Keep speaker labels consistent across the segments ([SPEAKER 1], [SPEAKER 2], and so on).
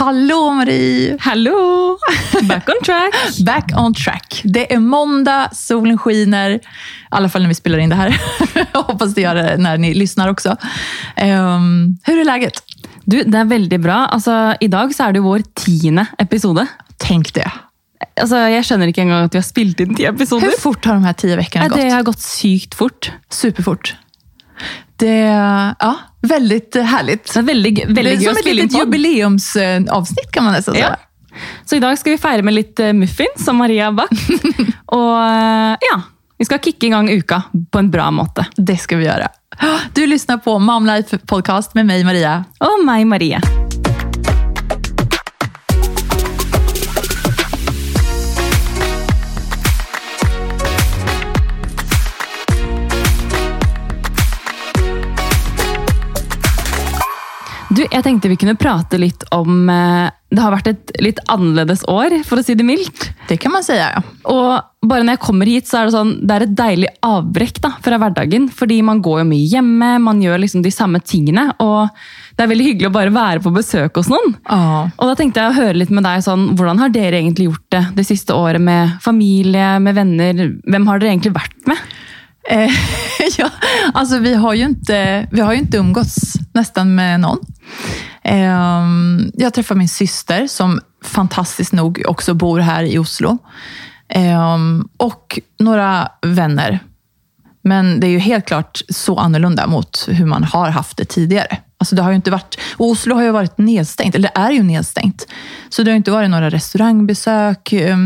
[SPEAKER 1] Hallå Marie!
[SPEAKER 2] Hallå! Back on track!
[SPEAKER 1] Back on track. Det är måndag, solen skiner. I alla fall när vi spelar in det här. Jag hoppas det gör det när ni lyssnar också. Um, hur är läget?
[SPEAKER 2] Du, det er veldig bra. Alltså, I dag så er det vår tiende episode.
[SPEAKER 1] Tänk det.
[SPEAKER 2] Altså, Jeg skjønner ikke engang at vi har spilt inn ti episoder.
[SPEAKER 1] Hur fort har de här tio veckorna gått?
[SPEAKER 2] det har gått sykt fort.
[SPEAKER 1] Superfort. Det ja, väldigt härligt.
[SPEAKER 2] Er veldig, gøy-
[SPEAKER 1] Det
[SPEAKER 2] veldig
[SPEAKER 1] är som ett
[SPEAKER 2] inn
[SPEAKER 1] litet jubileumsavsnitt kan man nästan säga.
[SPEAKER 2] Ja. Så i dag skal vi feire med litt eh, muffins som Maria har bakt. Og eh, ja, vi skal kicke i gang uka på en bra måte.
[SPEAKER 1] Det skal vi gjøre. Du lyssnar på Mom Life podcast med meg, Maria.
[SPEAKER 2] Og meg, Marie. Du, jeg tenkte vi kunne prate litt om eh, Det har vært et litt annerledes år, for å si det mildt.
[SPEAKER 1] Det kan man si, ja.
[SPEAKER 2] Og bare når jeg kommer hit, så er det sånn, det er et deilig avbrekk da, fra hverdagen. Fordi man går jo mye hjemme, man gjør liksom de samme tingene. Og det er veldig hyggelig å bare være på besøk hos noen.
[SPEAKER 1] Ah.
[SPEAKER 2] Og da tenkte jeg å høre litt med deg, sånn, hvordan har dere egentlig gjort det det siste året med familie, med venner? Hvem har dere egentlig vært med?
[SPEAKER 1] Eh, ja, alltså vi har ju inte, vi har ju inte umgåtts nästan med någon. Eh, jag träffade min syster som fantastiskt nog också bor här i Oslo. Eh, och några vänner. Men det är ju helt klart så annorlunda mot hur man har haft det tidigare. Alltså det har ju inte varit, Oslo har ju varit nedstängt, eller det är ju nedstängt. Så det har inte varit några restaurangbesök, eh,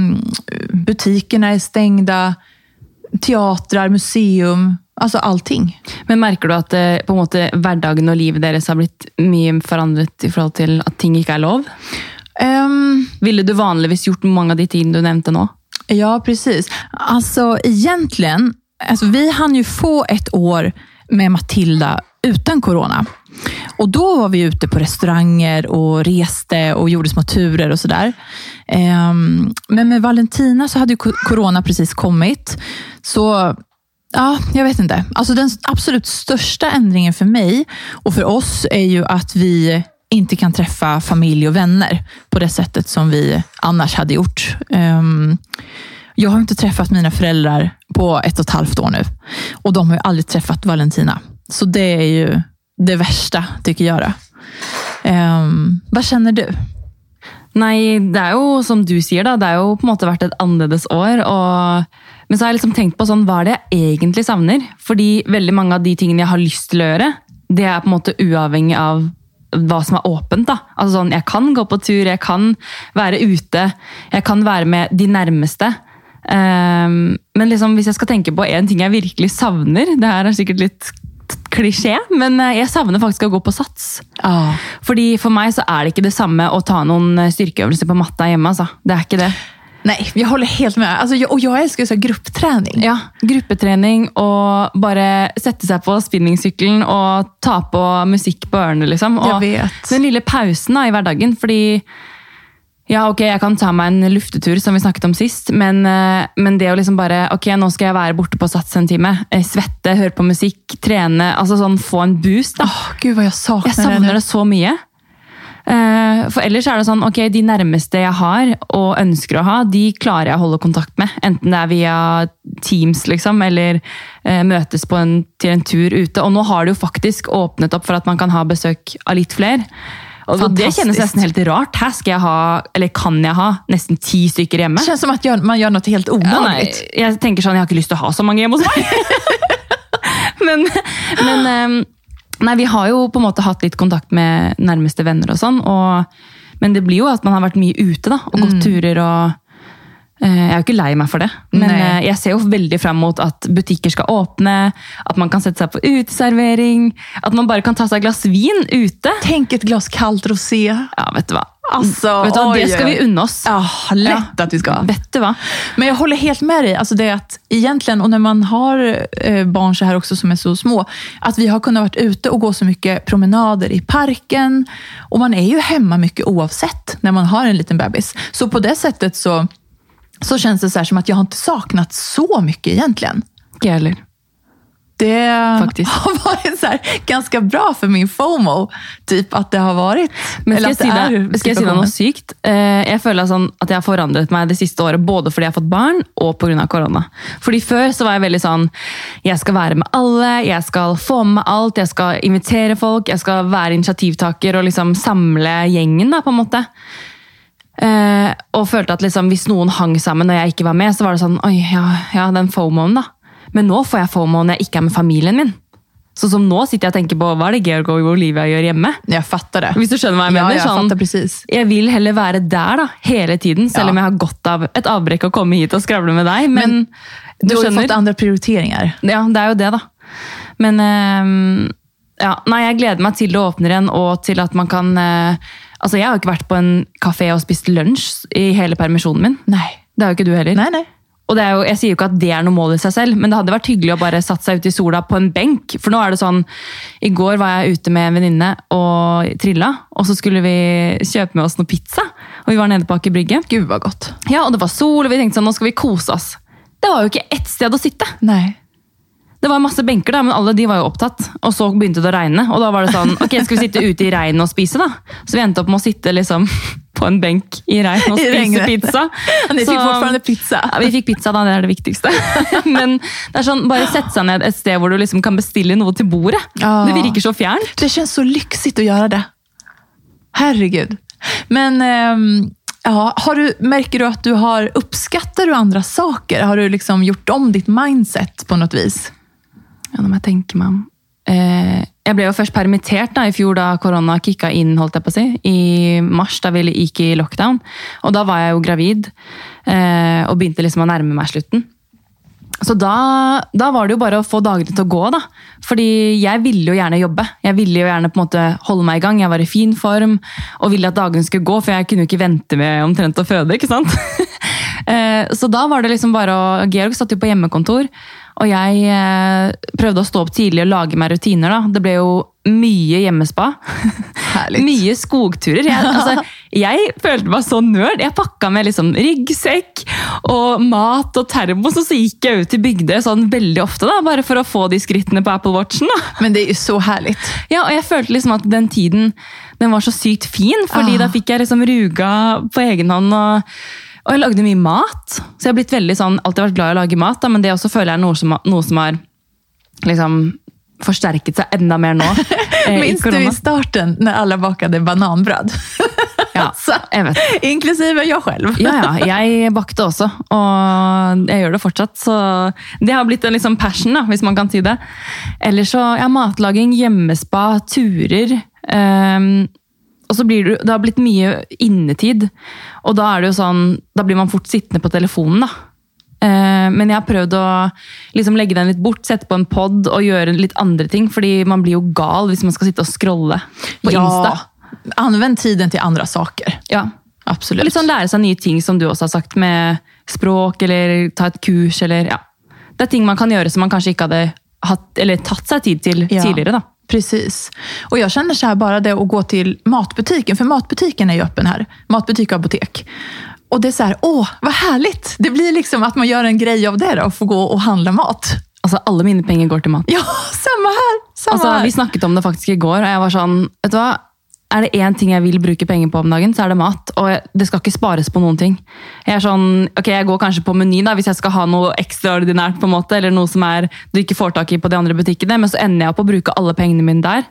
[SPEAKER 1] butikerna är stängda, teatrar, museum, altså allting.
[SPEAKER 2] Men merker du at eh, på en måte, hverdagen og livet deres har blitt mye forandret i forhold til at ting ikke er lov?
[SPEAKER 1] Um,
[SPEAKER 2] Ville du vanligvis gjort mange av de tingene du nevnte nå?
[SPEAKER 1] ja, precis. Alltså egentligen, alltså, vi hann ju få ett år med Matilda utan corona. Och då var vi ute på restauranger och reste och gjorde små turer och sådär. Ehm, men med Valentina så hade ju corona precis kommit. Så Ja, jag vet inte. Alltså den absolut största ändringen för mig och för oss är ju att vi inte kan träffa familj och vänner på det sättet som vi annars hade gjort. Ehm, jag har inte träffat mina föräldrar på ett och ett halvt år nu och de har ju aldrig träffat Valentina. Så det är ju det värsta, tycker jag. gjør. Hva kjenner du?
[SPEAKER 2] Nei, det er jo som du sier, da. Det er jo på en måte vært et annerledes år. Og... Men så har jeg liksom tenkt på sånn, hva er det jeg egentlig savner? Fordi veldig mange av de tingene jeg har lyst til å gjøre, det er på en måte uavhengig av hva som er åpent. da. Altså sånn, Jeg kan gå på tur, jeg kan være ute, jeg kan være med de nærmeste. Um, men liksom, hvis jeg skal tenke på en ting jeg virkelig savner Det her er sikkert litt klisjé, men eh, jeg savner faktisk å gå på sats.
[SPEAKER 1] Ah.
[SPEAKER 2] Fordi For meg så er det ikke det samme å ta noen eh, styrkeøvelser på matta hjemme. Altså. Det er ikke det.
[SPEAKER 1] Nei, vi holder helt med. Altså, jeg, och jag älskar så gruppetrening.
[SPEAKER 2] Ja, Gruppetrening og bare sette seg på spinningsykkelen og ta på musikk på ørene. liksom. Og
[SPEAKER 1] Jeg.
[SPEAKER 2] Den lille pausen da, i hverdagen. fordi ja, ok, jeg kan ta meg en luftetur, som vi snakket om sist, men, eh, men det å liksom bare Ok, nå skal jeg være borte på Sats en time. eh, Svette, høre på musikk, trene. altså sånn Få en boost. da.
[SPEAKER 1] Åh, gud hva jeg savner,
[SPEAKER 2] Jeg savner
[SPEAKER 1] det,
[SPEAKER 2] det så mye. Eh, For ellers er det sånn, ok, de nærmeste jeg har og ønsker å ha, de klarer jeg å holde kontakt med. Enten det er via Teams liksom, eller møtes på en, til en tur ute. Og nå har det jo faktisk åpnet opp for at man kan ha besøk av litt flere. Og det kjennes nesten helt rart. Her skal jeg ha, eller kan jeg ha, nesten ti stykker hjemme.
[SPEAKER 1] Det kjennes som at man gjør noe helt
[SPEAKER 2] Ja, jeg tenker sånn, jeg har ikke lyst til å ha så mange hjemme hos meg. men men ehm, nei, vi har jo på en måte hatt litt kontakt med nærmeste venner og sånn. Og, men det blir jo at man har vært mye ute da, og gått turer. og jeg er jo ikke lei meg for det, men
[SPEAKER 1] Nei.
[SPEAKER 2] eh, jeg ser jo veldig frem mot at butikker skal åpne, at man kan sette seg på uteservering, at man bare kan ta seg et glass vin ute.
[SPEAKER 1] Tenk et glass kaldt rosé.
[SPEAKER 2] Ja, vet du hva.
[SPEAKER 1] Altså,
[SPEAKER 2] vet du hva? Det skal vi unne oss.
[SPEAKER 1] Ja, lett at vi skal.
[SPEAKER 2] Vet du hva?
[SPEAKER 1] Men jeg holder helt med deg. Altså det at egentlig, Og når man har eh, barn så her også som er så små, at vi har kunnet vært ute og gå så mye promenader i parken. Og man er jo hjemme mye oavsett når man har en liten bebis. Så på det settet så, så känns det så som att jag har inte saknat så mycket egentligen.
[SPEAKER 2] Gäller.
[SPEAKER 1] Det
[SPEAKER 2] Faktiskt.
[SPEAKER 1] har varit så här, ganska bra för min FOMO. Typ att det har varit.
[SPEAKER 2] Men skal
[SPEAKER 1] jag
[SPEAKER 2] si
[SPEAKER 1] det er
[SPEAKER 2] skal jeg si deg noe sykt? Eh, Jeg føler sånn at jeg har forandret meg det siste året, både fordi jeg har fått barn og pga. korona. Fordi Før så var jeg veldig sånn Jeg skal være med alle, jeg skal få med meg alt, jeg skal invitere folk, jeg skal være initiativtaker og liksom samle gjengen, da, på en måte. Eh, og følte at liksom, hvis noen hang sammen og jeg ikke var med, så var det sånn Oi, ja, ja den fomoen, da. Men nå får jeg fomo når jeg ikke er med familien min. Så som nå sitter jeg og tenker på hva er det Georg og Olivia gjør hjemme.
[SPEAKER 1] Jeg fatter det.
[SPEAKER 2] Hvis du skjønner hva jeg
[SPEAKER 1] ja,
[SPEAKER 2] mener?
[SPEAKER 1] jag
[SPEAKER 2] sånn, jeg vil heller være der da, hele tiden, selv
[SPEAKER 1] Ja.
[SPEAKER 2] om jeg har godt av et avbrekk å komme hit og skravle med deg. Men,
[SPEAKER 1] Du
[SPEAKER 2] du
[SPEAKER 1] har
[SPEAKER 2] jo
[SPEAKER 1] fått andre prioriteringer.
[SPEAKER 2] Ja, det er jo det, da. Men eh, ja, nei, jeg gleder meg til det åpner igjen, og til at man kan eh, Altså, jeg har ikke vært på en kafé og spist lunsj i hele permisjonen min.
[SPEAKER 1] Nei.
[SPEAKER 2] Det har jo ikke du heller.
[SPEAKER 1] Nei, nei.
[SPEAKER 2] Og det jo, Jeg sier jo ikke at det er noe mål i seg selv, men det hadde vært hyggelig å bare satt seg ut i sola på en benk. For nå er det sånn I går var jeg ute med en venninne og trilla, og så skulle vi kjøpe med oss noe pizza. Og vi var nede på Aker Brygge.
[SPEAKER 1] Gud var godt.
[SPEAKER 2] Ja, og det var sol, og vi tenkte sånn, nå skal vi kose oss. Det var jo ikke ett sted å sitte.
[SPEAKER 1] Nej.
[SPEAKER 2] Det var masse benker, da, men alle de var jo opptatt. Og så begynte det å regne, og da var det sånn Ok, skal vi sitte ute i regnet og spise, da? Så vi endte opp med å sitte liksom på en benk i regn og spise pizza.
[SPEAKER 1] Men
[SPEAKER 2] Så-
[SPEAKER 1] fikk fortfarande pizza.
[SPEAKER 2] ja, vi fikk pizza, da. Det er det viktigste. Men det er sånn, bare sette seg ned et sted hvor du liksom kan bestille noe til bordet.
[SPEAKER 1] Ja.
[SPEAKER 2] Det virker så fjernt.
[SPEAKER 1] Det kjennes så lyksigt å gjøre det. Herregud. Men ehm, ja, har du, märker du at du har uppskattar du andra saker? Har du liksom gjort om ditt mindset på något vis?
[SPEAKER 2] Ja, nå må jeg tenke meg om. Eh, jeg ble jo først permittert da, i fjor da korona kicka inn, holdt jeg på å si. I mars da vi gikk i lockdown. Og da var jeg jo gravid eh, og begynte liksom å nærme meg slutten. Så da, da var det jo bare å få dagene til å gå, da. Fordi jeg ville jo gjerne jobbe. Jeg ville jo gjerne på en måte holde meg i gang. Jeg var i fin form og ville at dagene skulle gå, for jeg kunne jo ikke vente med omtrent å føde. ikke sant? Eh, Så da var det liksom bare å Georg satt jo på hjemmekontor, og jeg eh, prøvde å stå opp tidlig og lage meg rutiner. da. Det ble jo mye hjemmespa. Mye skogturer. Jeg, altså, jeg følte meg så nerd. Jeg pakka med liksom ryggsekk og mat og termos, og så gikk jeg ut i Bygdøy sånn veldig ofte, da, bare for å få de skrittene på Apple Watchen. da.
[SPEAKER 1] Men det er jo så herlig.
[SPEAKER 2] Ja, og jeg følte liksom at den tiden den var så sykt fin, fordi
[SPEAKER 1] Ah.
[SPEAKER 2] da fikk jeg liksom ruga på egen hånd. og og jeg lagde mye mat. Så jeg har blitt veldig sånn, alltid vært glad i å lage mat, da, men det også føler jeg er noe som, noe som har liksom forsterket seg enda mer nå. eh,
[SPEAKER 1] Minns du i starten når alle bakte bananbrød?
[SPEAKER 2] Ja, jeg vet.
[SPEAKER 1] inklusive jeg selv.
[SPEAKER 2] Ja, ja, jeg bakte også, og jeg gjør det fortsatt. Så det har blitt en liksom passion, da, hvis man kan si det. Eller så, ja, matlaging, hjemmespa, turer. ehm, og så blir det, det har blitt mye innetid, og da er det jo sånn, da blir man fort sittende på telefonen, da. Eh, Men jeg har prøvd å liksom legge den litt bort, sette på en pod og gjøre litt andre ting. Fordi man blir jo gal hvis man skal sitte og scrolle på Insta.
[SPEAKER 1] Anvend tiden til andre saker.
[SPEAKER 2] Ja. Og litt sånn lære seg nye ting, som du også har sagt, med språk eller ta et kurs. eller ja. Det er ting man kan gjøre som man kanskje ikke hadde hatt, eller tatt seg tid til
[SPEAKER 1] Ja.
[SPEAKER 2] tidligere. da.
[SPEAKER 1] Precis. Och jag känner så här, bara det att gå till matbutiken, för matbutiken är ju öppen här. Matbutik och apotek. Och det är så här, åh, vad härligt! Det blir liksom att man gör en grej av det då, och få gå och handla mat.
[SPEAKER 2] Altså, Alle mine penger går til mat.
[SPEAKER 1] Ja, samma här! Samma
[SPEAKER 2] Altså,
[SPEAKER 1] här.
[SPEAKER 2] Vi snakket om det faktisk i går, og jeg var sånn vet du hva? Er det én ting jeg vil bruke penger på om dagen, så er det mat. Og det skal ikke spares på noen ting. Jeg er sånn, ok, jeg går kanskje på Meny hvis jeg skal ha noe ekstraordinært, på en måte, eller noe som er, du ikke får tak i på de andre butikkene, men så ender jeg opp å bruke alle pengene mine der.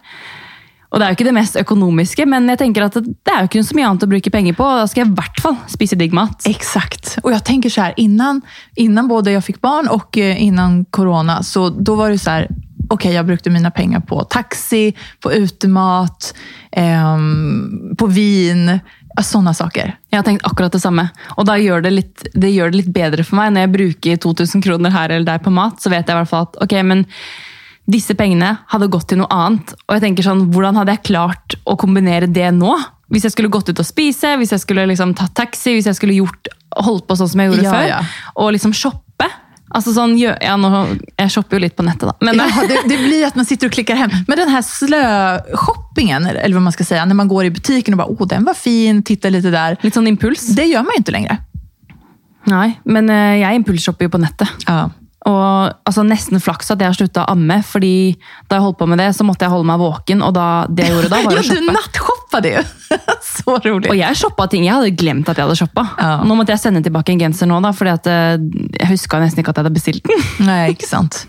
[SPEAKER 2] Og det er jo ikke det mest økonomiske, men jeg tenker at det, er jo ikke så mye annet å bruke penger på, og da skal jeg i hvert fall spise digg mat.
[SPEAKER 1] Exakt. Og jeg tenker så her, innan, innan både jeg fikk barn og eh, innan korona, så da var det så här, okej, jag brukte mina pengar på taxi, på utemat, ehm, på vin, Sånne saker.
[SPEAKER 2] Jeg har tenkt akkurat det samme. Og da gjør det, litt, det gjør det litt bedre for meg. Når jeg bruker 2000 kroner her eller der på mat, så vet jeg i hvert fall at ok, men disse pengene hadde gått til noe annet. Og jeg tenker sånn, hvordan hadde jeg klart å kombinere det nå? Hvis jeg skulle gått ut og spise, hvis jeg skulle liksom tatt taxi, hvis jeg skulle gjort, holdt på sånn som jeg gjorde
[SPEAKER 1] Ja,
[SPEAKER 2] før.
[SPEAKER 1] ja.
[SPEAKER 2] Og liksom shoppe. Altså sånn, ja, nå, Jeg shopper jo litt på nettet, da. Men,
[SPEAKER 1] Ja, det, det blir at man sitter og klikker hjem. Men den her slö-shoppingen, eller hva man skal si, når man går i butikken og bare 'Å, åh, den var fin, titter litt der.
[SPEAKER 2] litt sånn impuls.
[SPEAKER 1] Det gjør man jo ikke lenger.
[SPEAKER 2] Nei, men eh, jeg impulsshopper jo på nettet.
[SPEAKER 1] Ja.
[SPEAKER 2] Og altså, Nesten flaks at jeg har slutta å amme, fordi da jeg holdt på med det, så måtte jeg holde meg våken. Og da, det jeg gjorde da, var
[SPEAKER 1] Ja,
[SPEAKER 2] å
[SPEAKER 1] du
[SPEAKER 2] shoppe.
[SPEAKER 1] nattshoppade jo! Så rolig.
[SPEAKER 2] Og jeg shoppa ting jeg hadde glemt at jeg hadde shoppa.
[SPEAKER 1] Ja.
[SPEAKER 2] Nå måtte jeg sende tilbake en genser nå, da, fordi at eh, jeg huska nesten ikke at jeg hadde bestilt den.
[SPEAKER 1] nei, ikke sant.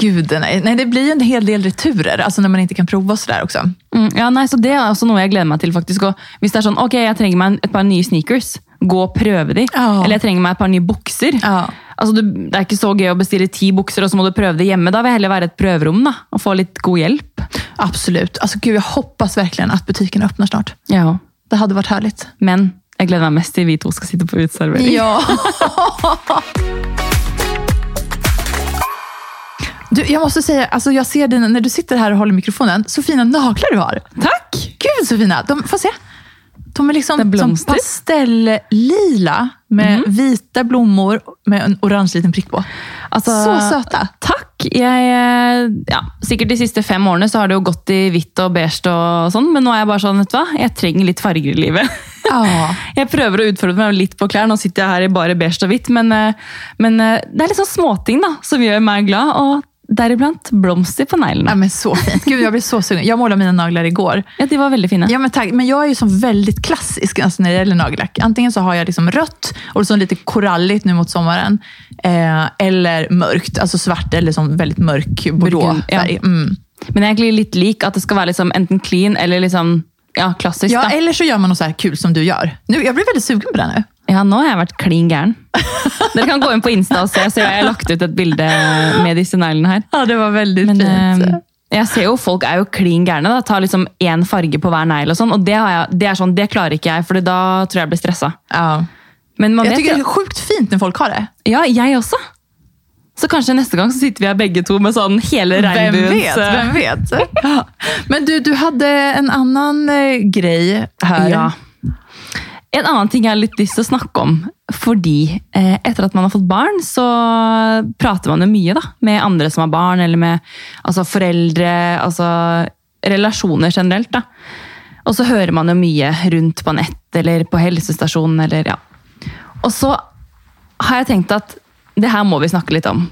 [SPEAKER 1] Gud, nei. nei. det blir en hel del returer, altså når man ikke kan prøve sådär også.
[SPEAKER 2] Mm, ja, nei, så Det er også noe jeg gleder meg til. faktisk. Og hvis det er sånn, ok, jeg trenger meg et par nye sneakers, gå og prøve de.
[SPEAKER 1] Oh.
[SPEAKER 2] Eller jeg trenger meg et par nye bukser.
[SPEAKER 1] Ja.
[SPEAKER 2] Altså, Det er ikke så gøy å bestille ti bukser, og så må du prøve det hjemme. Da vil jeg heller være et prøverom da, og få litt god hjelp.
[SPEAKER 1] Absolut. Altså, gud, jeg hoppas verkligen at butikken åpner snart.
[SPEAKER 2] Ja.
[SPEAKER 1] Det hadde vært herlig.
[SPEAKER 2] Men jeg gleder meg mest til vi to skal sitte på uteservering.
[SPEAKER 1] Ja. Du, jag måste säga, alltså jag ser dina, när du sitter her og holder mikrofonen, så fine nagler du har.
[SPEAKER 2] Takk!
[SPEAKER 1] Gud så fine! De, får se. De är liksom
[SPEAKER 2] Det är
[SPEAKER 1] som pastelllila med vita blommor med en oransje liten prikk på.
[SPEAKER 2] Altså,
[SPEAKER 1] Så søte!
[SPEAKER 2] Takk! Jeg, eh, ja, sikkert de siste fem årene så har det jo gått i hvitt og beige, og sånn, men nå er jeg bare sånn, vet du hva? Jeg trenger litt farger i livet. Jeg prøver å utfordre meg litt på klær. Nå sitter jeg her i bare beige og hvitt, men, eh, men eh, det er sånn småting da, som gjør meg glad, og deriblant blomster på
[SPEAKER 1] ja,
[SPEAKER 2] neglene.
[SPEAKER 1] men så fint. Gud, jag blir så sugen. Jag målade mina naglar igår.
[SPEAKER 2] Ja, de var veldig fine.
[SPEAKER 1] Ja, men, tack. men jag är ju som väldigt klassisk alltså, när det gäller nagellack. Antingen så har jag liksom rött och så lite koralligt nu mot sommaren. Eh, eller mörkt, alltså svart eller sånn väldigt mörk bordeaux
[SPEAKER 2] ja.
[SPEAKER 1] Mm.
[SPEAKER 2] Men jeg er egentlig litt lik at det skal være liksom enten clean eller liksom, ja, klassisk.
[SPEAKER 1] Ja, eller så gör man något så här kul som du gör. Nu, jag blir väldigt sugen på det nu.
[SPEAKER 2] Ja, nå har jeg vært klin gæren. Dere kan gå inn på Insta og se, så jeg har lagt ut et bilde med disse neglene her.
[SPEAKER 1] Ja, det var veldig
[SPEAKER 2] Men
[SPEAKER 1] fint.
[SPEAKER 2] eh, jeg ser jo folk er jo klin gærne. da, Tar liksom én farge på hver negl, og sånn, og det, har jeg, det er sånn, det klarer ikke jeg, for da tror jeg jeg blir stressa.
[SPEAKER 1] ja.
[SPEAKER 2] Men man
[SPEAKER 1] Jag
[SPEAKER 2] vet
[SPEAKER 1] tycker det er sjukt fint når folk har det.
[SPEAKER 2] ja, jeg også. Så kanskje neste gang så sitter vi her begge to med sånn hele
[SPEAKER 1] Vem
[SPEAKER 2] Hvem
[SPEAKER 1] vet? Hvem vet? Ja. Men du, du hadde en annen uh, grei her.
[SPEAKER 2] Ja. En annen ting jeg har litt lyst til å snakke om. Fordi eh, etter at man har fått barn, så prater man jo mye da, med andre som har barn, eller med altså, foreldre, altså relasjoner generelt. da. Og så hører man jo mye rundt på nett eller på helsestasjonen. eller ja. Og så har jeg tenkt at det her må vi snakke litt om.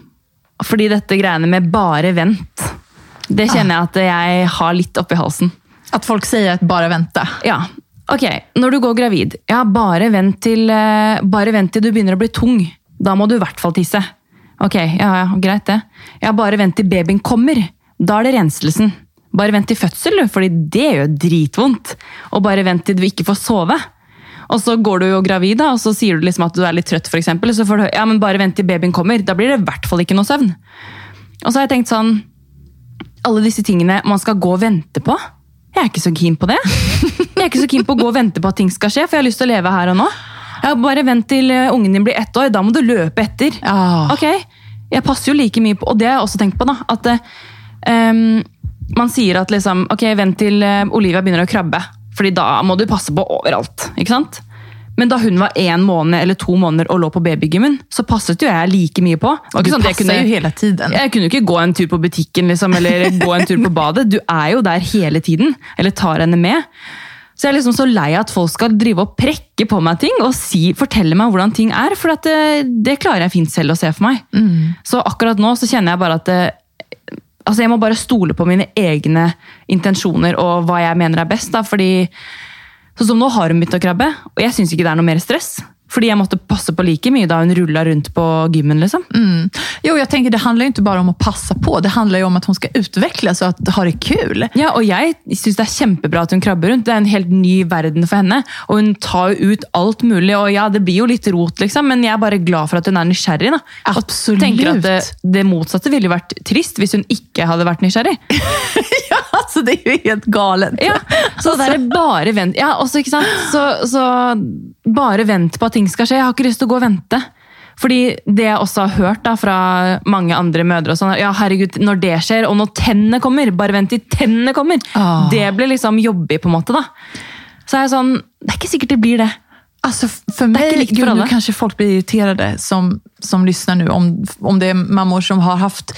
[SPEAKER 2] Fordi dette greiene med 'bare vent', det kjenner jeg at jeg har litt oppi halsen.
[SPEAKER 1] At folk sier 'bare bara vänta.
[SPEAKER 2] Ja, ok. Når du går gravid, ja, bare vent til, eh, bare vent til du begynner å bli tung. Da må du i hvert fall tisse. Ok, ja, ja, greit det. Ja, bare vent til babyen kommer. Da er det renselsen. Bare vent til fødsel, fordi det gjør dritvondt. Og bare vent til du ikke får sove. Og så går du jo gravid, da, og så sier du liksom at du er litt trøtt, eksempel, så får du ja, men bare vent til babyen kommer. Da blir det i hvert fall ikke noe søvn. Og så har jeg tenkt sånn, alle disse tingene man skal gå og vente på. Jeg er ikke så keen på det. Jeg er ikke så keen på å gå og vente på at ting skal skje, for jeg har lyst til å leve her og nå. Ja, bare vent til eh, ungen din blir ett år, da må du løpe etter.
[SPEAKER 1] Ja.
[SPEAKER 2] Ok, jeg passer jo like mye på, og det har jeg også tenkt på da, at ehm, man sier at liksom, ok, vent til eh, Olivia begynner å krabbe, fordi da må du passe på overalt, ikke sant? Men da hun var en måned eller to måneder og lå på babygymmen, så passet jo jeg like mye på. Ikke
[SPEAKER 1] du
[SPEAKER 2] sånn jeg kunne- jeg kunne jo ikke gå en tur på butikken liksom, eller gå en tur på badet. Du er jo der hele tiden, eller tar henne med. Så jeg er liksom så lei av at folk skal drive og prekke på meg ting og si, fortelle meg hvordan ting er, for at det, det klarer jeg fint selv å se for meg. Så akkurat nå så kjenner jeg bare at det, altså jeg må bare stole på mine egne intensjoner og hva jeg mener er best. Da, fordi Sånn som nå har hun begynt å krabbe, og jeg syns ikke det er noe mer stress. Fordi jeg måtte passe på like mye da hun rulla rundt på gymmen. liksom.
[SPEAKER 1] Mm. Jo, jeg tenker det handler jo ikke bare om å passe på. Det handler jo om at hun skal utvikles og att ha det kul.
[SPEAKER 2] Ja, og jeg syns det er kjempebra at hun krabber rundt. Det er en helt ny verden for henne. Og hun tar jo ut alt mulig. Og ja, det blir jo litt rot, liksom, men jeg er bare glad for at hun er nysgjerrig. da. Og
[SPEAKER 1] Absolutt.
[SPEAKER 2] tenker at det, det motsatte ville jo vært trist hvis hun ikke hadde vært nysgjerrig.
[SPEAKER 1] ja, altså, det er jo helt galent.
[SPEAKER 2] Ja, Så det er bare vent. Ja, også, ikke sant? Så, så bare vent på at ting skal skje. Jeg har ikke lyst til å gå og vente. Fordi det jeg også har hørt da, fra mange andre mødre, og sånn, ja herregud, når det skjer, og når tennene kommer, bare vent til tennene kommer,
[SPEAKER 1] Åh.
[SPEAKER 2] det blir liksom jobbig på en måte. da. Så er jeg sånn, det er ikke sikkert det blir det.
[SPEAKER 1] Alltså för mig, nu
[SPEAKER 2] alla.
[SPEAKER 1] kanske folk blir irriterade som, som lyssnar nu om, om det är mammor som har haft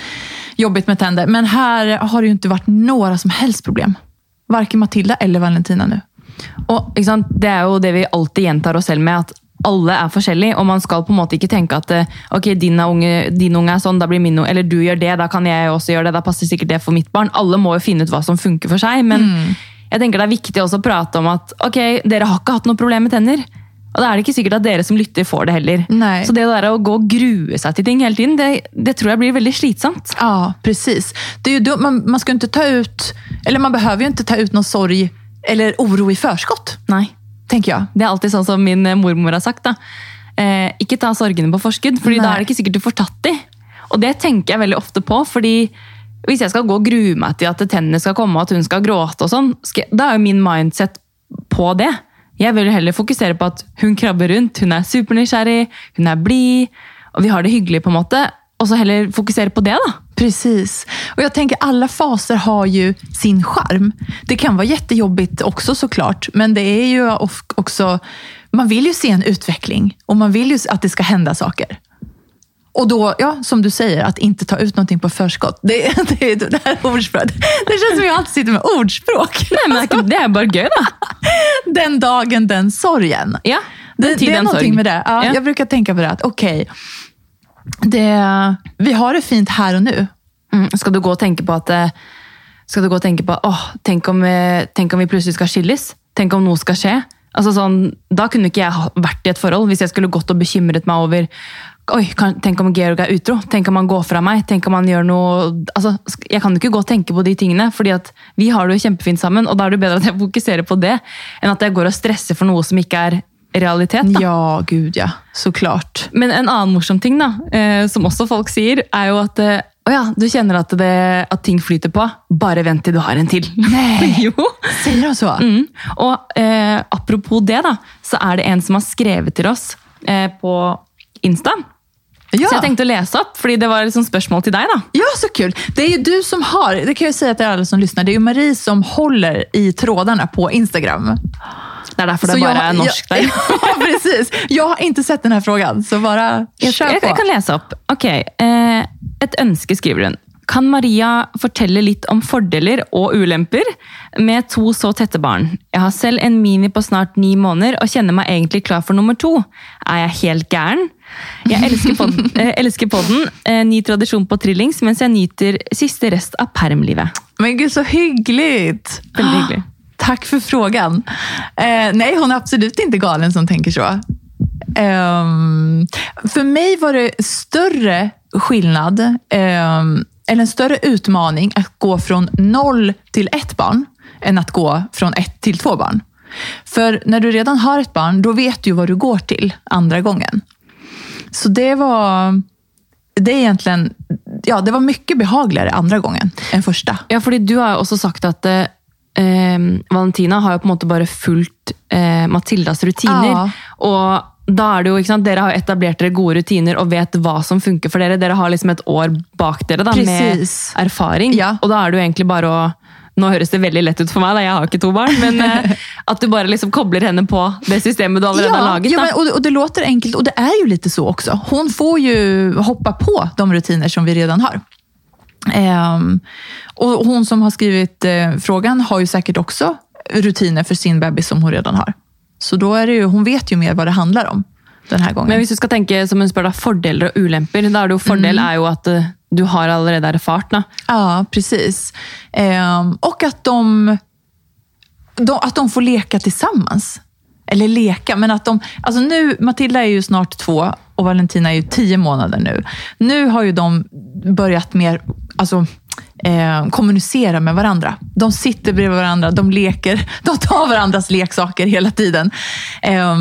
[SPEAKER 1] jobbigt med tänder. Men här har det ju inte varit några som helst problem. Varken Matilda eller Valentina nu.
[SPEAKER 2] Og sant? Det er jo det vi alltid gjentar oss selv med, at alle er forskjellige, og man skal på en måte ikke tenke at eh, ok, din, unge, din unge er sånn, da blir min unge, eller du gjør det, da kan jeg også gjøre det, da passer sikkert det for mitt barn. Alle må jo finne ut hva som funker for seg, men jeg tenker det er viktig også å prate om at ok, dere har ikke hatt noe problem med tenner. Og da er det ikke sikkert at dere som lytter får det heller.
[SPEAKER 1] Nei.
[SPEAKER 2] Så det der å gå og grue seg til ting hele tiden, det, det tror jeg blir veldig slitsomt.
[SPEAKER 1] Ja, precis. Det är ju då, man, man jo ikke ta ut, eller man behøver jo ikke ta ut noe sorg eller oro i förskott,
[SPEAKER 2] Nei.
[SPEAKER 1] tenker jeg.
[SPEAKER 2] Det er alltid sånn som min eh, mormor har sagt. Eh, ikke ta sorgene på forskudd, for da er det ikke sikkert du får tatt de. Og det tenker jeg veldig ofte på, fordi hvis jeg skal gå og grue meg til at tennene skal komme, og at hun skal gråte og sånn, da er jo min mindset på det. Jeg vil heller fokusere på at hun krabber rundt, hun er supernysgjerrig, hun er blid, og vi har det hyggelig på en måte. Og så heller fokusere på det, da.
[SPEAKER 1] Precis. Och jag tänker alla faser har ju sin charm. Det kan vara jättejobbigt också såklart, men det är ju også också, man vill ju se en utveckling och man vill ju att det ska hända saker. Och då, ja, som du säger, att inte ta ut någonting på förskott. Det, det, det här ordspråket. Det känns som jag alltid sitter med ordspråk.
[SPEAKER 2] Nei, men det er, ikke, er bare gøy, da.
[SPEAKER 1] Den dagen, den sorgen.
[SPEAKER 2] Ja,
[SPEAKER 1] Det,
[SPEAKER 2] den tiden,
[SPEAKER 1] det är
[SPEAKER 2] den
[SPEAKER 1] någonting
[SPEAKER 2] sorg.
[SPEAKER 1] med det. Ja,
[SPEAKER 2] Ja.
[SPEAKER 1] Jag brukar tänka på det att okej, det, vi har det fint her og nå.
[SPEAKER 2] Mm, skal du gå og tenke på at eh, Skal du gå og tenke på åh, tenk om, vi- tenk om vi plutselig skal skilles? Tenk om noe skal skje? Altså sånn, Da kunne ikke jeg vært i et forhold hvis jeg skulle gått og bekymret meg over Oi, kan, Tenk om Georg er utro? Tenk om han går fra meg? Tenk om han gjør noe altså, Jeg kan ikke gå og tenke på de tingene, fordi at vi har det jo kjempefint sammen. og Da er det bedre at jeg fokuserer på det, enn at jeg går og stresser for noe som ikke er realitet. da.
[SPEAKER 1] Ja, gud ja. Så klart.
[SPEAKER 2] Men en annen morsom ting, da, eh, som også folk sier, er jo at eh, å ja, du kjenner at, det, at ting flyter på. Bare vent til du har en til.
[SPEAKER 1] Nei,
[SPEAKER 2] jo.
[SPEAKER 1] Säger de så?
[SPEAKER 2] Mm. Og eh, apropos det, da, så er det en som har skrevet til oss eh, på Insta.
[SPEAKER 1] Ja.
[SPEAKER 2] Så jeg tenkte å lese opp, fordi det var liksom spørsmål til deg. da.
[SPEAKER 1] ja, så kul. Det er jo du som har, det kan jeg si til alle som lyssnar, det er jo Marie som holder i trådene på Instagram.
[SPEAKER 2] Det er derfor det
[SPEAKER 1] Så
[SPEAKER 2] bare
[SPEAKER 1] jag-
[SPEAKER 2] er norsk der.
[SPEAKER 1] Ja, precis. Jeg har ikke sett denne spørsmålen, frågan, så bare
[SPEAKER 2] kjør
[SPEAKER 1] på.
[SPEAKER 2] jeg kan lese opp. Ok, eh, Et ønske, skriver hun. Kan Maria fortelle litt om fordeler og ulemper med to så tette barn? Jeg har selv en mini på snart ni måneder og kjenner meg egentlig klar for nummer to. Er jeg helt gæren? Jeg elsker podden, eh, elsker podden eh, ny tradisjon på trillings, mens jeg nyter siste rest av permlivet.
[SPEAKER 1] Men gud, så hyggelig!
[SPEAKER 2] Veldig hyggelig.
[SPEAKER 1] Takk for frågan. Eh, nei, hun er absolut ikke galen som tenker så. Ehm, for meg var det større skillnad, ehm, eller en større utmaning å gå fra noll til ett barn enn å gå fra ett til två barn. For når du redan har et barn, da vet du hva du går til andre gången. Så det var, det är egentligen, ja, det var mycket behagligare andra gången enn första.
[SPEAKER 2] Ja, fordi du har jo også sagt at eh, Valentina har jo på en måte bare fulgt eh, Matildas rutiner.
[SPEAKER 1] Ja.
[SPEAKER 2] Og da er det jo, ikke sant, Dere har etablert dere gode rutiner og vet hva som funker for dere. Dere har liksom et år bak dere da, med erfaring.
[SPEAKER 1] Ja.
[SPEAKER 2] Og da er det jo egentlig bare å nå høres det veldig lett ut for meg, da jeg har ikke to barn, men eh, at du bare liksom kobler henne på det systemet du allerede har laget.
[SPEAKER 1] Ja, men, og, og, det låter enkelt og det er jo litt så også. Hun får jo hoppe på de rutiner som vi redan har. Um, og hun som har skrevet spørsmålet, frågan har jo sikkert også rutiner for sin bebis som hun redan har. Så da er det jo, hun vet jo mer hva det handler om denne här.
[SPEAKER 2] Men hvis du skal tenke som hun spør da, fordeler og ulemper, da er det jo fordel er jo at eh, du har allerede erfart. da.
[SPEAKER 1] Ja, precis. Eh, og at de, de, at de får leka sammen. Eller leka, men at de... Alltså nu, Matilda er jo snart två og Valentina er jo tio månader nå. Nu har ju de börjat mer alltså, eh, kommunisere med hverandre. De sitter bredvid hverandre, de leker, de tar varandras leksaker hele tiden. Eh,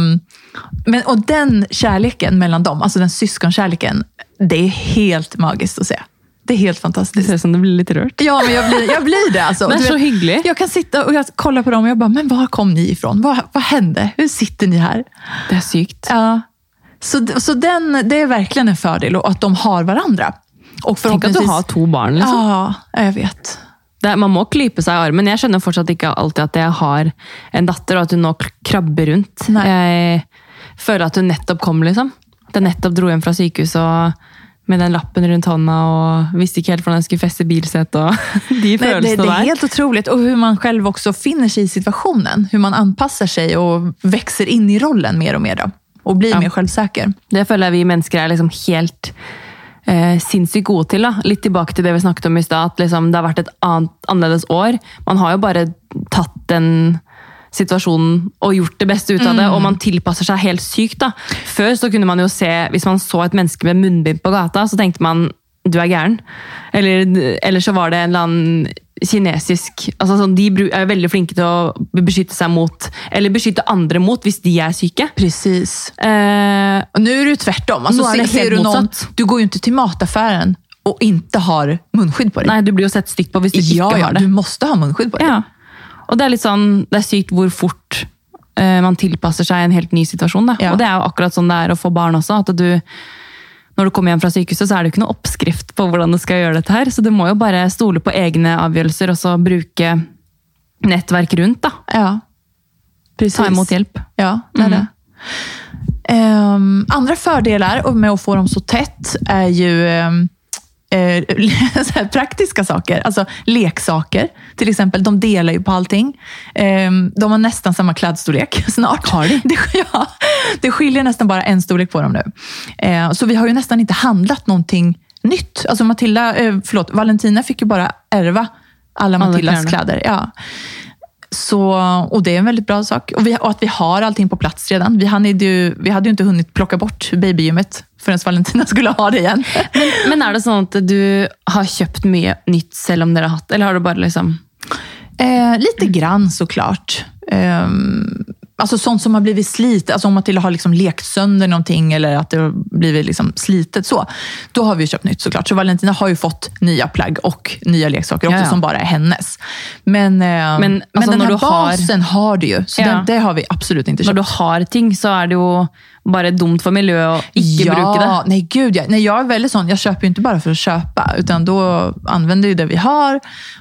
[SPEAKER 1] men, og den kjærligheten mellom dem, altså den syskonkärleken, det är helt magiskt att se. Det är helt
[SPEAKER 2] Det ser ut som du blir litt rørt.
[SPEAKER 1] Ja, men jag blir, jag blir det. Alltså.
[SPEAKER 2] Men
[SPEAKER 1] Du
[SPEAKER 2] så hyggelig.
[SPEAKER 1] Jag kan sitta och jag kollar på dem och jag bara, men var kom ni ifrån? Vad, vad hände? Hur sitter ni här?
[SPEAKER 2] Det er sykt.
[SPEAKER 1] Ja. Så, så den, det är verkligen en fördel och att de har varandra. Och
[SPEAKER 2] Tenk at du
[SPEAKER 1] förhoppningsvis...
[SPEAKER 2] har to barn. liksom.
[SPEAKER 1] Ja, jag vet.
[SPEAKER 2] Det, er- man må klype seg i armen. Jeg skjønner fortsatt ikke alltid at jeg har en datter, og at hun nå krabber rundt.
[SPEAKER 1] Nei.
[SPEAKER 2] Jeg føler at hun nettopp kom, liksom. Jeg nettopp dro hjem fra sykehuset og med den lappen rundt hånda og visste ikke helt hvordan jeg skulle feste bilsett. og de
[SPEAKER 1] Nej, det,
[SPEAKER 2] følelsene
[SPEAKER 1] det
[SPEAKER 2] er
[SPEAKER 1] helt utrolig. Og hvordan man selv også finner seg i situationen. Hvordan man anpasser seg og vokser inn i rollen mer og mer. Da. Og blir
[SPEAKER 2] Ja.
[SPEAKER 1] mer selvsikker.
[SPEAKER 2] Det føler jeg vi mennesker er liksom helt eh, sinnssykt gode til. da. Litt tilbake til det vi snakket om i stad, at liksom det har vært et annet, annerledes år. Man har jo bare tatt den situasjonen og gjort det beste ut av det, og man tilpasser seg helt sykt. da. Før så kunne man jo se, hvis man så et menneske med munnbind på gata, så tenkte man du er gæren. Eller, eller så var det en eller annen kinesisk altså sånn, De er veldig flinke til å beskytte seg mot, eller beskytte andre mot, hvis de er syke.
[SPEAKER 1] Precis.
[SPEAKER 2] Eh,
[SPEAKER 1] nå er du det ju tvärtom. Alltså,
[SPEAKER 2] det
[SPEAKER 1] ser, du,
[SPEAKER 2] noen,
[SPEAKER 1] du går jo ikke til mataffären og ikke har munskydd på deg.
[SPEAKER 2] Nei, du blir jo sett stygt på hvis du
[SPEAKER 1] ja,
[SPEAKER 2] ikke
[SPEAKER 1] ja,
[SPEAKER 2] har det.
[SPEAKER 1] du måste ha munskydd på deg.
[SPEAKER 2] Ja. Og det er litt sånn, det er sykt hvor fort uh, man tilpasser seg en helt ny situasjon. Da.
[SPEAKER 1] Ja.
[SPEAKER 2] Og det er jo akkurat sånn det er å få barn også. at du, Når du kommer hjem fra sykehuset, så er det jo ikke noe oppskrift på hvordan du skal gjøre dette her. Så du må jo bare stole på egne avgjørelser og så bruke nettverk rundt. da.
[SPEAKER 1] Ja. Precis.
[SPEAKER 2] Ta imot hjelp.
[SPEAKER 1] Ja, det er det. Um, andre fördelar med å få dem så tett er jo ehm, eh, praktiska saker. Alltså leksaker till exempel. De delar ju på allting. Eh, de har nästan samma klädstorlek snart.
[SPEAKER 2] Har de?
[SPEAKER 1] Det, ja, det skiljer nästan bara en storlek på dem nu. Eh, så vi har ju nästan inte handlat någonting nytt. Alltså Matilda, eh, förlåt, Valentina fick ju bara ärva alla Matildas kläder. Ja. Så, och det är en väldigt bra sak. Och, vi, och att vi har allting på plats redan. Vi hade, ju, vi hade ju inte hunnit plocka bort babygymmet förrän Valentina skulle ha det igen.
[SPEAKER 2] Men er det sånn at du har kjøpt mye nytt selv om dere har hatt, eller har du bare liksom
[SPEAKER 1] Eh, lite grann såklart. Eh, alltså sånt som har blivit slitet, alltså om Matilda har liksom lekt sönder någonting eller att det har blivit liksom slitet så. Då har vi jo köpt nytt såklart. Så Valentina har ju fått nya plagg och nya leksaker också
[SPEAKER 2] Ja, ja.
[SPEAKER 1] som bara är hennes. Men, eh, men,
[SPEAKER 2] alltså,
[SPEAKER 1] den
[SPEAKER 2] när
[SPEAKER 1] här
[SPEAKER 2] du har-
[SPEAKER 1] basen har du ju. Så
[SPEAKER 2] Ja.
[SPEAKER 1] den, det har vi absolut inte
[SPEAKER 2] Når
[SPEAKER 1] köpt.
[SPEAKER 2] du har ting, så er det jo bare dumt for miljøet å ikke bruke det.
[SPEAKER 1] Nej, gud ja. nej, jag är väldigt sån. Jag köper ju inte bara för att köpa, utan då använder jag det vi har.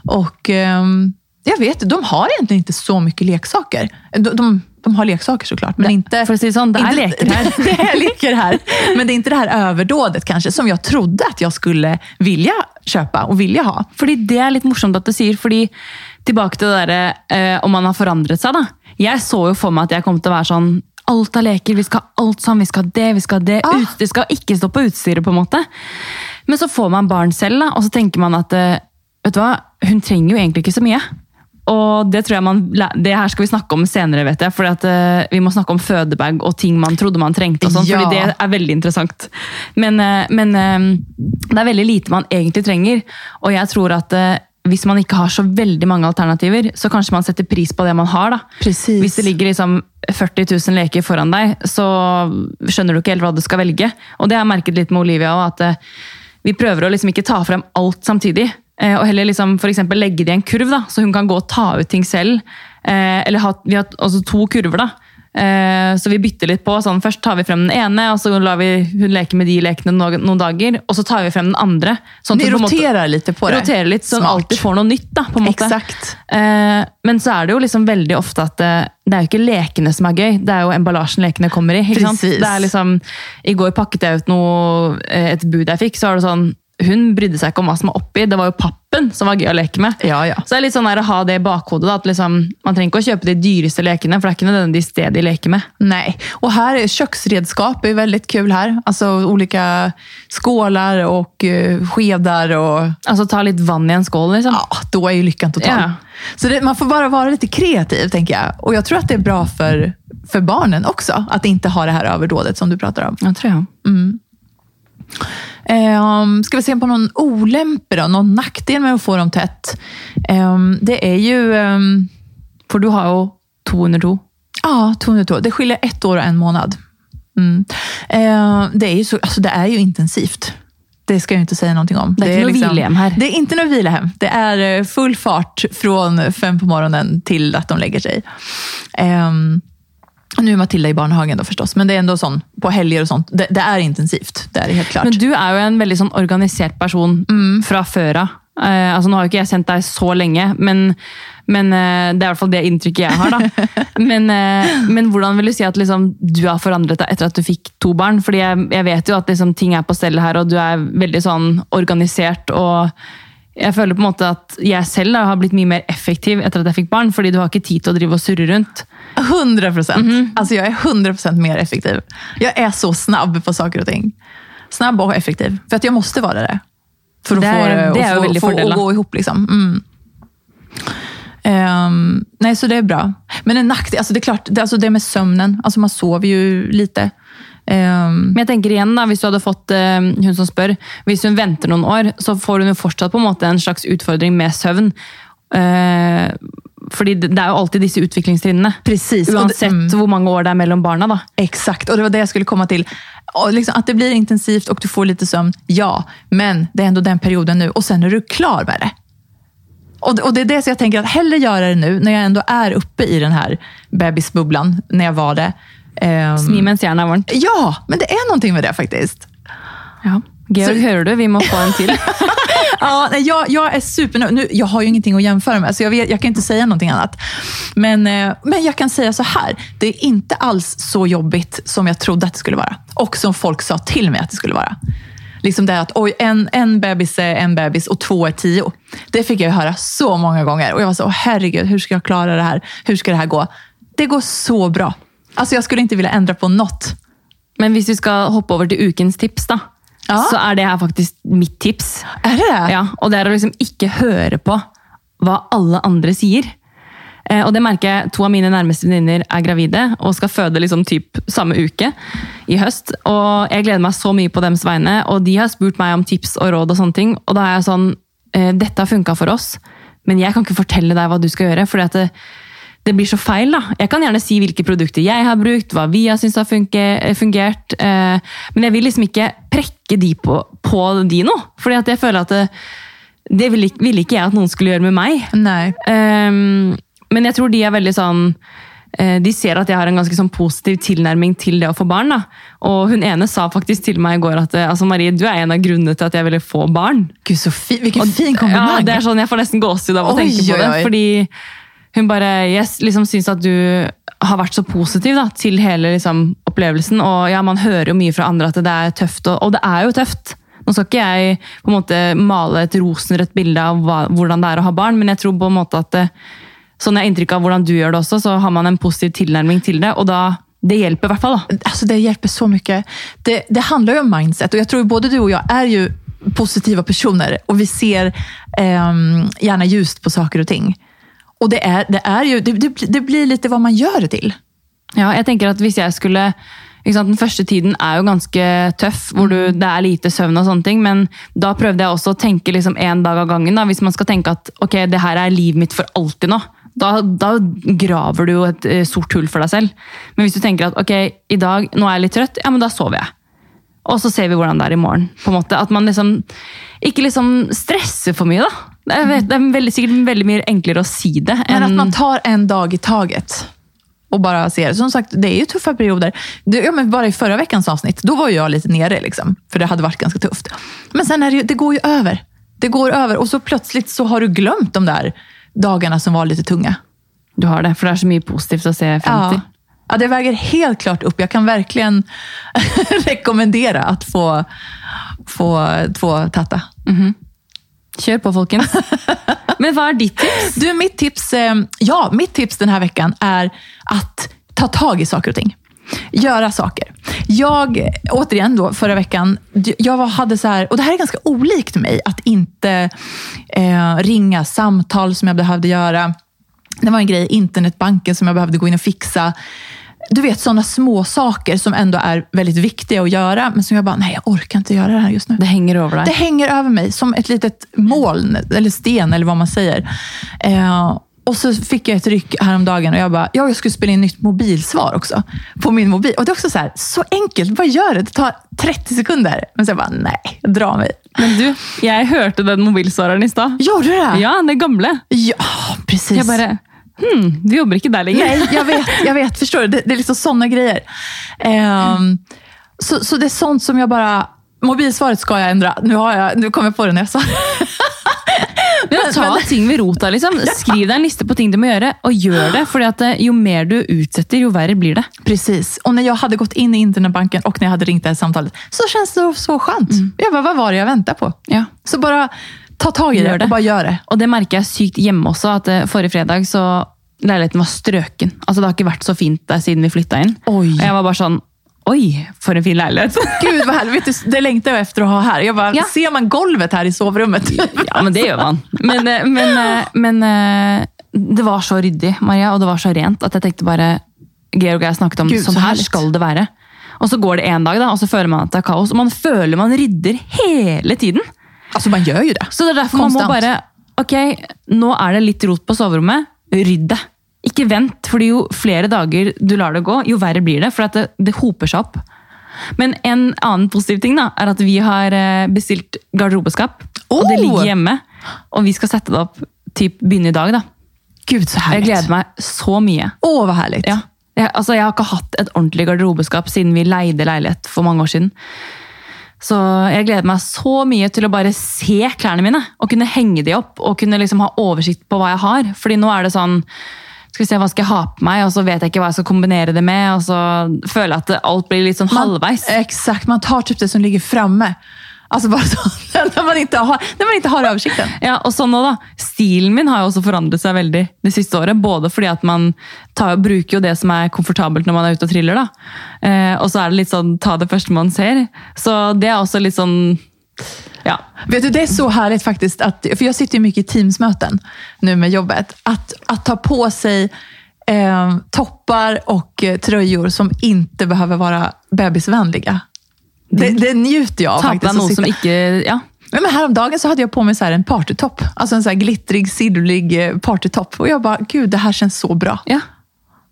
[SPEAKER 1] Och ehm, jag vet, de har egentligen inte så mycket leksaker. De, de, de har leksaker såklart, men inte...
[SPEAKER 2] For å si det sånn, det er leker her.
[SPEAKER 1] det är leker här. Men det är inte det här överdådet kanske, som jag trodde att jag skulle vilja köpa och vilja ha.
[SPEAKER 2] Fordi det er litt morsomt at du sier, fordi tilbake til det der, eh, om man har forandret seg da. Jeg så jo for meg at jeg kom til å være sånn, alt av leker, vi skal ha alt sammen, vi skal ha det, vi skal ha det,
[SPEAKER 1] Ah.
[SPEAKER 2] ut, det skal ikke stå på utstyret på en måte. Men så får man barn selv da, og så tenker man at, eh, vet du hva, hun trenger jo egentlig ikke så mye. Og det tror jeg man, det her skal vi snakke om senere, vet jeg, for at, eh, vi må snakke om fødebag og ting man trodde man trengte og sånt,
[SPEAKER 1] Ja.
[SPEAKER 2] fordi det er veldig interessant. Men, uh, men uh, det er veldig lite man egentlig trenger, og jeg tror at hvis man ikke har så veldig mange alternativer, så kanskje man setter pris på det man har. Hvis det ligger liksom 40 000 leker foran deg, så skjønner du ikke helt hva du skal velge. Og det har jeg merket litt med Olivia òg, at vi prøver å liksom ikke ta frem alt samtidig. Eh, Og heller liksom eksempel legge det i en kurv, da, så hun kan gå og ta ut ting selv. Eh, Eller ha, vi har altså to kurver, da. Eh, Så vi bytter litt på. sånn Først tar vi frem den ene, og så lar vi hun leke med de lekene noen, noen dager. Og så tar vi frem den andre. Sånn at på måte-
[SPEAKER 1] roterar på deg.
[SPEAKER 2] roterer litt, så hun alltid får noe nytt. da, på en måte.
[SPEAKER 1] Exakt.
[SPEAKER 2] Eh, men så er det jo liksom veldig ofte at det, er jo ikke lekene som er gøy, det er jo emballasjen lekene kommer i. ikke sant? Det er liksom, I går pakket jeg ut noe, et bud jeg fikk, så var det sånn Hun brydde seg ikke om hva som var oppi, det var jo pappen som var gøy å leke med.
[SPEAKER 1] Ja, ja.
[SPEAKER 2] Så det er litt sånn der å ha det i bakhodet. da, at liksom, Man trenger ikke å kjøpe de dyreste lekene, for det er ikke nødvendigvis det de leker med.
[SPEAKER 1] Nei, og her er kjøkkenredskap veldig kul her. Altså olika skåler og eh, skedar och
[SPEAKER 2] Altså Ta litt vann i en skål, liksom.
[SPEAKER 1] ja, da er jo lykken total.
[SPEAKER 2] Ja.
[SPEAKER 1] Så det, man får bare være litt kreativ, tenker jeg. Og jeg tror at det er bra for, för barnen at de ikke har det her overdådet som du prater om.
[SPEAKER 2] Jeg tror jeg.
[SPEAKER 1] Um, ska vi se på noen olämpe då? Någon nackdel med å få dem tett? Um, det er jo um,
[SPEAKER 2] For du har jo to under to.
[SPEAKER 1] Ja, 202. Det skiljer ett år og en måned. Mm. Uh, det, er så, altså, det er jo intensivt. Det skal jeg ikke si noe om.
[SPEAKER 2] Det er ikke noe vilehem her.
[SPEAKER 1] Det er ikke noe vilehem. Det är eh, full fart fra fem på morgonen til at de legger seg. Ehm, nu är Matilda i barnhagen då förstås, men det är ändå sånn, på helger och sånt. Det, det är intensivt, det är helt klart.
[SPEAKER 2] Men du er jo en veldig sånn organisert person fra før av. Eh, altså, nå har jo ikke jeg kjent deg så lenge, men, men eh, det er i hvert fall det inntrykket jeg har. da. Men, eh, men hvordan vil du si at liksom, du har forandret deg etter at du fikk to barn? Fordi jeg, jeg vet jo at liksom, ting er på stell her, og du er veldig sånn organisert. og jeg føler på en måte at jeg selv da, har blitt mye mer effektiv etter at jeg fikk barn, fordi du har ikke tid til å drive og surre rundt.
[SPEAKER 1] 100 mm -hmm. Altså, Jeg er 100 procent mer effektiv. Jeg er så snabb på saker og ting. Snabb og effektiv. For at jeg måtte være det. For att
[SPEAKER 2] Det
[SPEAKER 1] få
[SPEAKER 2] är-
[SPEAKER 1] det, och få, få
[SPEAKER 2] då.
[SPEAKER 1] gå ihop. Liksom. Mm. Um, nei, så det er bra. Men en nackdel, altså det är klart, det, alltså det med søvnen. Alltså man sover jo lite. Ehm,
[SPEAKER 2] Men jeg tenker igjen da, hvis du hadde fått eh, hun som spør, hvis hun venter noen år, så får hun jo fortsatt på en måte en slags utfordring med søvn. Eh, fordi det er jo alltid disse utviklingstrinnene.
[SPEAKER 1] Precis. Uansett det- mm.
[SPEAKER 2] hvor mange år det er mellom barna. da.
[SPEAKER 1] Exakt, og det var det jeg skulle komme til. Liksom at det blir intensivt og du får litt søvn, ja. Men det er ändå den perioden nå, og sen er du klar med det. Og, og det er det som jeg tenker at hellre gjøre det nå, når jeg ändå er oppe i den her bebisbubblan, når jeg var det. Ehm,
[SPEAKER 2] Smi mens jernet er varmt.
[SPEAKER 1] ja, men det er noe med det faktisk.
[SPEAKER 2] Ja. Georg,
[SPEAKER 1] Så-
[SPEAKER 2] hører du? Vi må få en til.
[SPEAKER 1] Ja, nej, jag, jag är supernöjd. Nu, jag har ju ingenting att jämföra med, så jag, vet, jag kan inte säga någonting annat. Men, eh, men jag kan säga så här. Det är inte alls så jobbigt som jag trodde att det skulle vara. Och som folk sa till mig att det skulle vara. Liksom det att oj, en, en bebis är en bebis och två är tio. Det fick jag høre höra så många gånger. Och jag var så, herregud, hur ska jag klara det här? Hur ska det här gå? Det går så bra. Alltså jag skulle inte vilja ändra på något.
[SPEAKER 2] Men hvis vi skal hoppe over til ukens tips, da,
[SPEAKER 1] Ja.
[SPEAKER 2] så er det her faktisk mitt tips.
[SPEAKER 1] Er det det?
[SPEAKER 2] Ja, og det er å liksom ikke høre på hva alle andre sier. Eh, og det merker jeg, To av mine nærmeste venninner er gravide og skal føde liksom typ samme uke i høst. Og Jeg gleder meg så mye på deres vegne, og de har spurt meg om tips og råd. og sånne ting. Og da er jeg sånn eh, Dette har funka for oss, men jeg kan ikke fortelle deg hva du skal gjøre. fordi at det, det blir så feil. da. Jeg kan gjerne si hvilke produkter jeg har brukt, hva vi har syntes har fungert. Eh, men jeg vil liksom ikke prekke de på, på de nå. Fordi at jeg føler at det, det ville ikke, ville ikke jeg at noen skulle gjøre med meg.
[SPEAKER 1] Nei.
[SPEAKER 2] Um, men jeg tror de er veldig sånn eh, De ser at jeg har en ganske sånn positiv tilnærming til det å få barn. da. Og hun ene sa faktisk til meg i går at eh, altså Marie, du er en av grunnene til at jeg ville få barn.
[SPEAKER 1] Gud, så fi, vilken
[SPEAKER 2] Og-
[SPEAKER 1] fin
[SPEAKER 2] Ja, det er sånn, Jeg får nesten gåsehud av å
[SPEAKER 1] Oi,
[SPEAKER 2] tenke på det.
[SPEAKER 1] oi, oi.
[SPEAKER 2] Fordi hun bare Jeg liksom syns at du har vært så positiv da, til hele liksom, opplevelsen. Og ja, man hører jo mye fra andre at det er tøft, og, og det er jo tøft. Nå skal ikke jeg på en måte male et rosenrødt bilde av hva, hvordan det er å ha barn, men jeg tror på en måte at det, sånn jeg har inntrykk av hvordan du gjør det også, så har man en positiv tilnærming til det. Og da Det hjelper i hvert fall. da.
[SPEAKER 1] Altså, det hjelper så mye. Det, det handler jo om mindset og jeg tror både du og jeg er jo positive personer og vi ser eh, gjerne ljust på saker og ting. Och det, er, det, er jo det, det, blir- litt hva man gjør det til.
[SPEAKER 2] Ja, jeg tenker at hvis jeg skulle sant, Den første tiden er jo ganske tøff, hvor du, det er lite søvn og sånne ting. Men da prøvde jeg også å tenke liksom en dag av gangen. Da, hvis man skal tenke at ok, det her er livet mitt for alltid nå. Da, da graver du jo et eh, sort hull for deg selv. Men hvis du tenker at ok, i dag nå er jeg litt trøtt, ja, men da sover jeg. Og så ser vi hvordan det er i morgen. på en måte. At man liksom ikke liksom stresser for mye. da. Jeg vet, det er veldig, sikkert veldig mye enklere å si det.
[SPEAKER 1] Men
[SPEAKER 2] at
[SPEAKER 1] man tar en dag i taget Og bare ser. Som sagt, det er jo tuffa perioder. Det, ja, men bare i forrige veckans avsnitt, da var jo jeg litt nere, liksom, for det hadde vært ganske tufft. Men sen er det, jo, det går jo over. Det går over, Og så plutselig så har du glemt de der dagene som var litt tunga.
[SPEAKER 2] Du har det, for det er så mye positivt å se frem til.
[SPEAKER 1] Ja. ja, det väger helt klart opp. Jeg kan verkligen rekommendere å få, få två tatta.
[SPEAKER 2] Kjør på, folkens. Men hva er ditt tips?
[SPEAKER 1] Du, mitt tips, eh, ja, mitt tips denne här veckan är att ta tag i saker og ting. Göra saker. Jag, återigen då, förra veckan, jag hade så här, och det här är ganska olikt mig, att inte eh, ringa samtal som jag behövde göra. Det var en grej internetbanken som jag behövde gå in och fixa. Du vet sådana små saker som ändå är väldigt viktiga att göra, men som jag bara, nej jag orkar inte göra det här just nu.
[SPEAKER 2] Det henger over
[SPEAKER 1] Det
[SPEAKER 2] henger
[SPEAKER 1] hänger över mig som ett litet moln, eller sten eller vad man säger. Eh, och så fick jag ett ryck häromdagen och jag bara, ja, jag skulle spela in nytt mobilsvar också. På min mobil. Och det är också så här, så enkelt, bara gör det. Det tar 30 sekunder. Men så jeg bare, nej, dra mig.
[SPEAKER 2] Men du, jeg hørte den mobilsvareren i stad.
[SPEAKER 1] Gjorde du det?
[SPEAKER 2] Ja, det gamle.
[SPEAKER 1] Ja, precis.
[SPEAKER 2] Jeg bare Hm, du jobber ikke der lenger.
[SPEAKER 1] Nej, jag vet, jag vet. Förstår du? Det, det är liksom sådana grejer. Um, så, så det är sånt som jag bara... Mobilsvaret ska jag ändra. Nu, har jag, nu kom jag på det när jag sa.
[SPEAKER 2] Men ta ting ved rota, liksom. Skriv deg en liste på ting du må gjøre, og gjør det. at eh, jo mer du utsetter, jo verre blir det.
[SPEAKER 1] Precis. Og når jeg hadde gått inn i internettbanken og når jeg hadde ringt det här så kjennes det så skjønt. Jag bare, Hva var det jeg ventet på?
[SPEAKER 2] Ja.
[SPEAKER 1] Så bara ta tak i det,
[SPEAKER 2] det.
[SPEAKER 1] Bare gjør det.
[SPEAKER 2] Og det merker jeg sykt hjemme også, at eh, forrige fredag så leiligheten var strøken. Altså Det har ikke vært så fint der siden vi flytta inn.
[SPEAKER 1] Oi.
[SPEAKER 2] Og jeg var bare sånn Oi, for en fin leilighet!
[SPEAKER 1] Gud vad härligt, det längtar jag efter att ha här. Jag bara,
[SPEAKER 2] Ja.
[SPEAKER 1] ser man golvet här i sovrummet?
[SPEAKER 2] Ja, men det gjør man. Men, eh, men, eh, men det var så ryddig, Maria, og det var så rent at jeg tenkte bare Georg og jeg snakket om
[SPEAKER 1] Gud, så
[SPEAKER 2] sånn her skal det være. Og så går det en dag, da, og så føler man at det er kaos. Og man føler man rydder hele tiden.
[SPEAKER 1] Alltså man gjør jo det.
[SPEAKER 2] Så det er derfor man må bare Ok, nå er det litt rot på soverommet. Rydd det. Ikke vent, fordi jo flere dager du lar det gå, jo verre blir det. For det, det hoper seg opp. Men en annen positiv ting da, er at vi har eh, bestilt garderobeskap. Og det
[SPEAKER 1] Oh!
[SPEAKER 2] ligger hjemme. Og vi skal sette det opp typ begynne i dag. da.
[SPEAKER 1] Gud så
[SPEAKER 2] Jeg gleder meg så mye.
[SPEAKER 1] Åh hva herlig.
[SPEAKER 2] Ja. Jeg, altså, jeg har ikke hatt et ordentlig garderobeskap siden vi leide leilighet for mange år siden. Så jeg gleder meg så mye til å bare se klærne mine og kunne henge de opp og kunne liksom ha oversikt på hva jeg har. Fordi nå er det sånn skal vi se hva skal jeg ha på meg, og så vet jeg ikke hva jeg skal kombinere det med. og så føler jeg at alt blir litt sånn halvveis.
[SPEAKER 1] Exakt, man tar typ det som ligger framme. Alltså bare sånn, Når man ikke har, når man ikke har oversikten.
[SPEAKER 2] Ja, og sånn nå da, Stilen min har jo også forandret seg veldig det siste året. Både fordi at man tar, bruker jo det som er komfortabelt når man er ute og triller. da. Eh, og så er det litt sånn ta det første man ser. Så det er også litt sånn Ja.
[SPEAKER 1] Vet du, det er så herlig, faktisk, at, for jeg sitter jo mye i Teamsmöten nu med jobbet, At, at ta på seg eh, toppar og trøyer som ikke behøver være bebisvänliga. Det, det njuter jag av
[SPEAKER 2] faktisk.
[SPEAKER 1] faktiskt. att
[SPEAKER 2] noe som ikke Ja.
[SPEAKER 1] Men men häromdagen så hade jag på mig så här en partytopp. Alltså en så här glittrig, silvrig eh, partytopp. Och jag bara, gud det här känns så bra.
[SPEAKER 2] ja.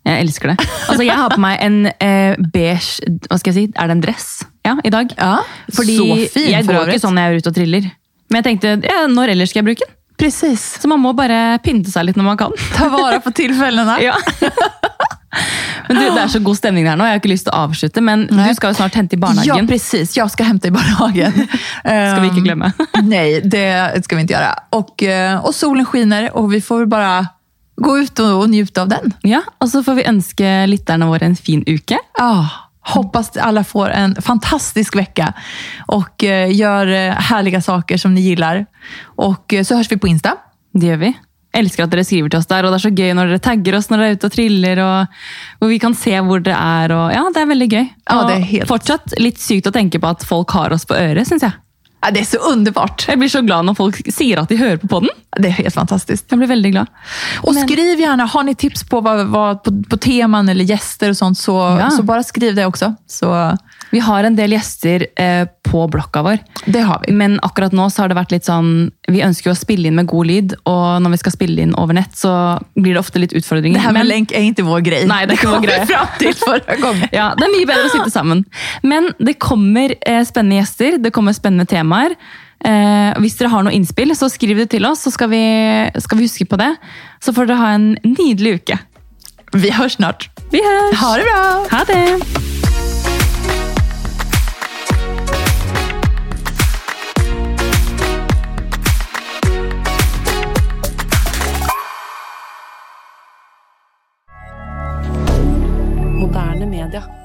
[SPEAKER 2] Jeg elsker det. Altså, Jeg har på meg en eh, beige hva skal jeg si, Er det en dress ja, i dag?
[SPEAKER 1] Ja,
[SPEAKER 2] Fordi
[SPEAKER 1] så fin
[SPEAKER 2] jeg går ikke sånn når jeg er ute og triller. Men jeg tenkte, ja, når ellers skal jeg bruke den?
[SPEAKER 1] Precis.
[SPEAKER 2] Så man må bare pynte seg litt når man kan.
[SPEAKER 1] Ta vare på tilfellene.
[SPEAKER 2] Ja. Men du, Det er så god stemning her nå. Jeg har ikke lyst til å avslutte, men
[SPEAKER 1] nei.
[SPEAKER 2] du skal jo snart hente i
[SPEAKER 1] Ja,
[SPEAKER 2] barnehagen.
[SPEAKER 1] precis. Jeg skal hente i barnehagen.
[SPEAKER 2] Skal vi ikke glemme.
[SPEAKER 1] nei, det skal vi ikke gjøre. Og, og solen skiner og vi får bare gå ut og, og nyte av den.
[SPEAKER 2] Ja, Og så får vi ønske lytterne våre en fin uke.
[SPEAKER 1] Ah, hoppas alla får en fantastisk vecka och eh, gör eh, härliga saker som ni gillar. Och eh, så hörs vi på Insta.
[SPEAKER 2] Det gjør vi. Elsker at dere skriver til oss der, og det er så gøy når dere tagger oss når dere er ute og triller, og hvor vi kan se hvor dere er. Og, ja, Det er veldig gøy.
[SPEAKER 1] Ja, det er helt-
[SPEAKER 2] fortsatt litt sykt å tenke på at folk har oss på øret, syns jeg.
[SPEAKER 1] Det er så underbart.
[SPEAKER 2] Jeg blir så glad når folk sier at de hører på podden.
[SPEAKER 1] Det er helt fantastisk.
[SPEAKER 2] Jeg blir veldig glad.
[SPEAKER 1] Og
[SPEAKER 2] Men-
[SPEAKER 1] skriv gjerne! har ni tips på, vad, på, på teman eller gjester og sånt, så,
[SPEAKER 2] Ja.
[SPEAKER 1] så bare skriv det også. Så
[SPEAKER 2] Vi har en del gjester eh, på blokka vår.
[SPEAKER 1] det har vi.
[SPEAKER 2] Men akkurat nå så har det vært litt sånn Vi ønsker jo å spille inn med god lyd, og når vi skal spille inn over nett, så blir det ofte litt utfordringer.
[SPEAKER 1] Det her med
[SPEAKER 2] Men-
[SPEAKER 1] lenk er inte vår greie.
[SPEAKER 2] Nei, det er ikke vår
[SPEAKER 1] greie. förra gången.
[SPEAKER 2] Ja, Det er mye bedre å sitte sammen. Men det kommer eh, spennende gjester, det kommer spennende temaer. Eh, hvis dere har noe innspill, så skriv det til oss, så skal vi, skal vi huske på det. Så får dere ha en nydelig uke.
[SPEAKER 1] Vi høres snart.
[SPEAKER 2] Vi høres!
[SPEAKER 1] Ha det bra!
[SPEAKER 2] Ha det!
[SPEAKER 3] rien dire.